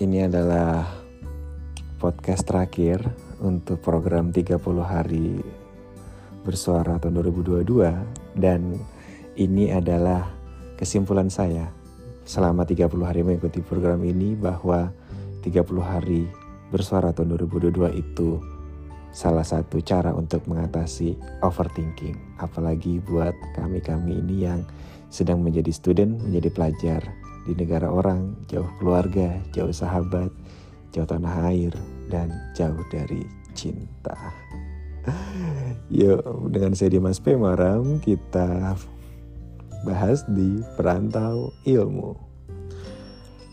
ini adalah podcast terakhir untuk program 30 hari bersuara tahun 2022 dan ini adalah kesimpulan saya selama 30 hari mengikuti program ini bahwa 30 hari bersuara tahun 2022 itu salah satu cara untuk mengatasi overthinking. Apalagi buat kami-kami ini yang sedang menjadi student, menjadi pelajar di negara orang, jauh keluarga, jauh sahabat, jauh tanah air, dan jauh dari cinta. Yuk, dengan saya Dimas P. Maram, kita bahas di Perantau Ilmu.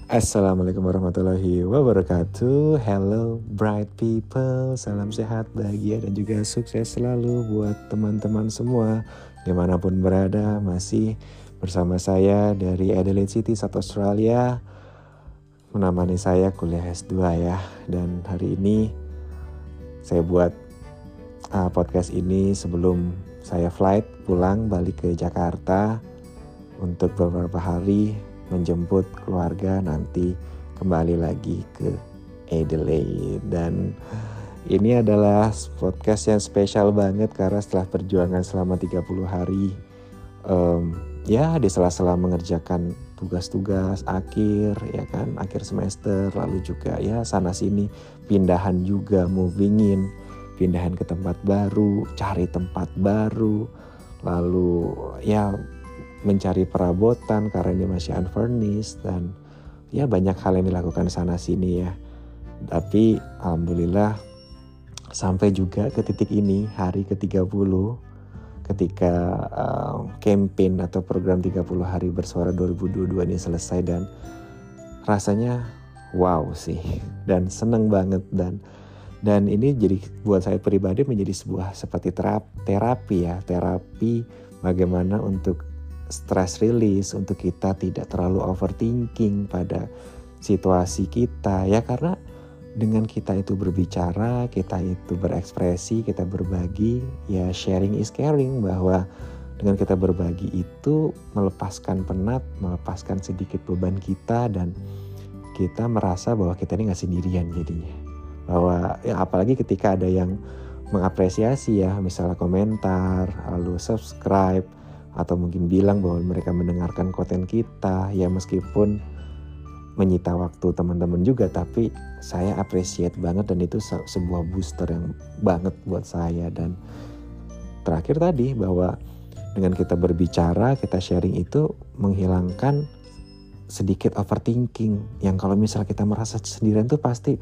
Assalamualaikum warahmatullahi wabarakatuh Hello bright people Salam sehat, bahagia dan juga sukses selalu buat teman-teman semua Di mana pun berada masih bersama saya dari Adelaide City, South Australia. Menemani saya kuliah S2 ya. Dan hari ini saya buat uh, podcast ini sebelum saya flight pulang balik ke Jakarta untuk beberapa hari menjemput keluarga nanti kembali lagi ke Adelaide. Dan ini adalah podcast yang spesial banget karena setelah perjuangan selama 30 hari um, ya di sela-sela mengerjakan tugas-tugas akhir ya kan? Akhir semester lalu juga ya sana sini pindahan juga moving in pindahan ke tempat baru cari tempat baru. Lalu ya mencari perabotan karena ini masih unfurnished dan ya banyak hal yang dilakukan sana sini ya. Tapi alhamdulillah sampai juga ke titik ini hari ke-30 ketika uh, campaign atau program 30 hari bersuara 2022 ini selesai dan rasanya wow sih dan seneng banget dan dan ini jadi buat saya pribadi menjadi sebuah seperti terapi, terapi ya terapi bagaimana untuk stress release untuk kita tidak terlalu overthinking pada situasi kita ya karena dengan kita itu berbicara, kita itu berekspresi, kita berbagi, ya sharing is caring bahwa dengan kita berbagi itu melepaskan penat, melepaskan sedikit beban kita dan kita merasa bahwa kita ini nggak sendirian jadinya. Bahwa ya apalagi ketika ada yang mengapresiasi ya, misalnya komentar, lalu subscribe, atau mungkin bilang bahwa mereka mendengarkan konten kita ya meskipun menyita waktu teman-teman juga tapi saya appreciate banget dan itu sebuah booster yang banget buat saya. Dan terakhir tadi bahwa dengan kita berbicara kita sharing itu menghilangkan sedikit overthinking yang kalau misal kita merasa sendirian tuh pasti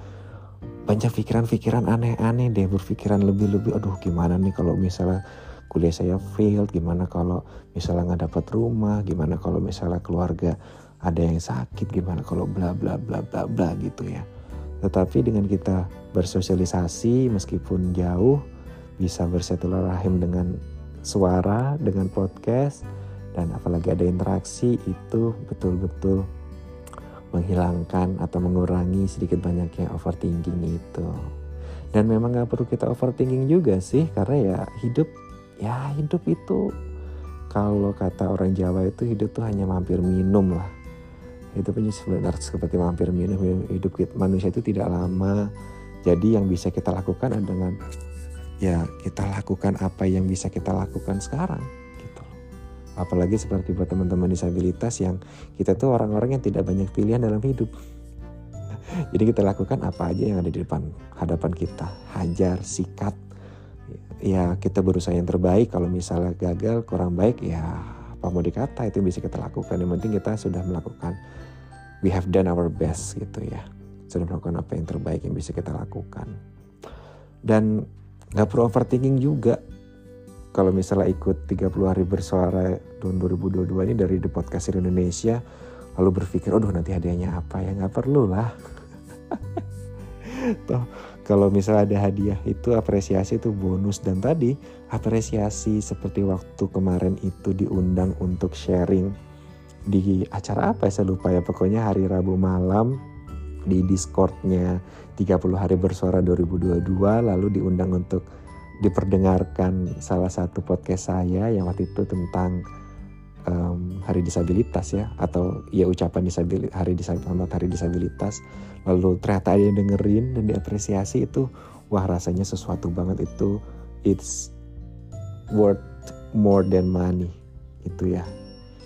banyak pikiran-pikiran aneh-aneh deh berpikiran lebih-lebih aduh gimana nih kalau misalnya kuliah saya failed, gimana kalau misalnya nggak dapat rumah, gimana kalau misalnya keluarga ada yang sakit, gimana kalau bla bla bla bla bla gitu ya. Tetapi dengan kita bersosialisasi meskipun jauh, bisa rahim dengan suara, dengan podcast, dan apalagi ada interaksi itu betul-betul menghilangkan atau mengurangi sedikit banyaknya overthinking itu. Dan memang gak perlu kita overthinking juga sih karena ya hidup ya hidup itu kalau kata orang Jawa itu hidup tuh hanya mampir minum lah itu punya sebenarnya seperti mampir minum hidup manusia itu tidak lama. Jadi yang bisa kita lakukan adalah ya kita lakukan apa yang bisa kita lakukan sekarang gitu apalagi seperti buat teman-teman disabilitas yang kita tuh orang-orang yang tidak banyak pilihan dalam hidup. Jadi kita lakukan apa aja yang ada di depan hadapan kita. Hajar sikat. Ya kita berusaha yang terbaik. Kalau misalnya gagal kurang baik ya apa mau dikata itu bisa kita lakukan. Yang penting kita sudah melakukan we have done our best gitu ya. Sudah melakukan apa yang terbaik yang bisa kita lakukan. Dan nggak perlu overthinking juga. Kalau misalnya ikut 30 hari bersuara tahun 2022 ini dari The Podcast Indonesia lalu berpikir, aduh nanti hadiahnya apa ya? Nggak perlu lah. Toh kalau misalnya ada hadiah itu apresiasi itu bonus. Dan tadi apresiasi seperti waktu kemarin itu diundang untuk sharing di acara apa ya, saya lupa ya. Pokoknya hari Rabu malam di Discordnya 30 hari bersuara 2022 lalu diundang untuk diperdengarkan salah satu podcast saya yang waktu itu tentang um, Hari Disabilitas ya atau ya ucapan disabilitas Hari Disabilitas Hari Disabilitas. Lalu ternyata ada yang dengerin dan diapresiasi itu wah rasanya sesuatu banget itu. It's worth more than money itu ya.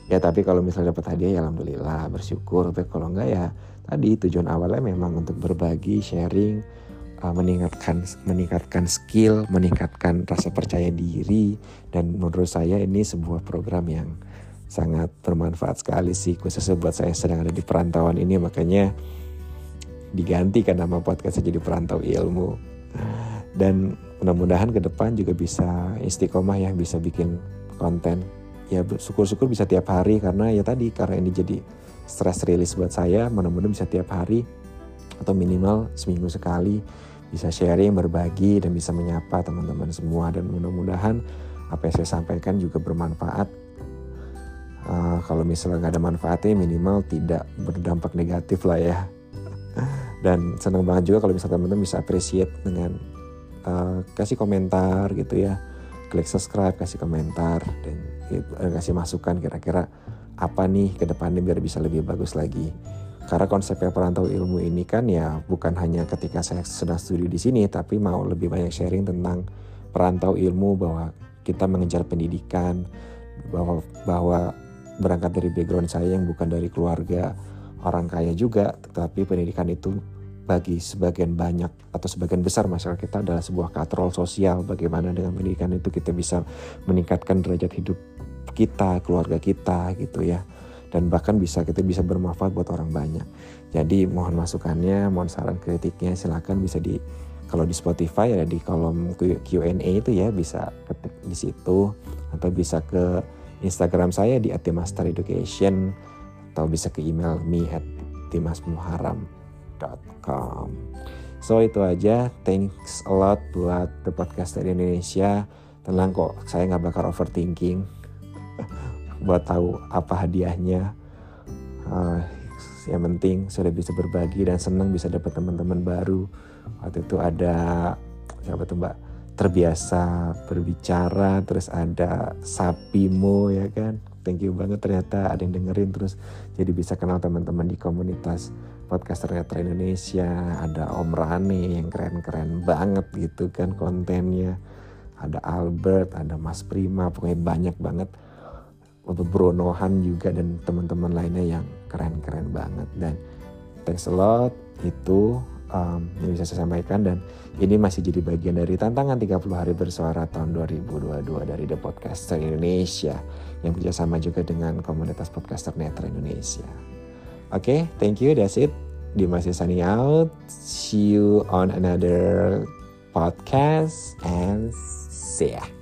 Ya tapi kalau misalnya dapat hadiah ya alhamdulillah bersyukur. Tapi kalau enggak ya tadi tujuan awalnya memang untuk berbagi sharing uh, meningkatkan meningkatkan skill meningkatkan rasa percaya diri. Dan menurut saya ini sebuah program yang sangat bermanfaat sekali sih khususnya buat saya sedang ada di perantauan ini. Makanya diganti kan nama podcast jadi perantau ilmu dan mudah-mudahan ke depan juga bisa istiqomah ya bisa bikin konten. Ya syukur-syukur bisa tiap hari karena ya tadi karena ini jadi stress release buat saya mudah-mudahan bisa tiap hari atau minimal seminggu sekali bisa sharing berbagi dan bisa menyapa teman-teman semua. Dan mudah-mudahan apa yang saya sampaikan juga bermanfaat. Uh, kalau misalnya nggak ada manfaatnya minimal tidak berdampak negatif lah ya. Dan senang banget juga kalau misalnya teman-teman bisa appreciate dengan uh, kasih komentar gitu ya. Klik subscribe kasih komentar dan uh, kasih masukan kira-kira apa nih ke depannya biar bisa lebih bagus lagi. Karena konsepnya perantau ilmu ini kan ya bukan hanya ketika saya sedang studi di sini tapi mau lebih banyak sharing tentang perantau ilmu bahwa kita mengejar pendidikan bahwa bahwa berangkat dari background saya yang bukan dari keluarga orang kaya juga, tetapi pendidikan itu bagi sebagian banyak atau sebagian besar masyarakat kita adalah sebuah katrol sosial. Bagaimana dengan pendidikan itu kita bisa meningkatkan derajat hidup kita, keluarga kita gitu ya. Dan bahkan bisa kita bisa bermanfaat buat orang banyak. Jadi mohon masukannya, mohon saran kritiknya silakan bisa di kalau di Spotify ada di kolom Q&A itu ya bisa ketik di situ atau bisa ke Instagram saya di @mastereducation atau bisa ke email me at dimasmuharam.com So itu aja, thanks a lot buat The Podcast dari Indonesia. Tenang kok, saya nggak bakal overthinking buat tahu apa hadiahnya. Uh, yang penting sudah bisa berbagi dan senang bisa dapat teman-teman baru. Waktu itu ada siapa tuh mbak terbiasa berbicara, terus ada Sapimo ya kan thank you banget ternyata ada yang dengerin terus jadi bisa kenal teman-teman di komunitas podcaster netra Indonesia ada Om Rane yang keren-keren banget gitu kan kontennya. Ada Albert ada Mas Prima pokoknya banyak banget. Untuk Bronohan juga dan teman-teman lainnya yang keren-keren banget. Dan thanks a lot itu um, yang bisa saya sampaikan. Dan ini masih jadi bagian dari tantangan 30 hari bersuara tahun 2022 dari The Podcaster Indonesia yang bekerjasama juga dengan komunitas podcaster Netra Indonesia. Oke, okay, thank you, that's it. Dimas signing out. See you on another podcast and see ya.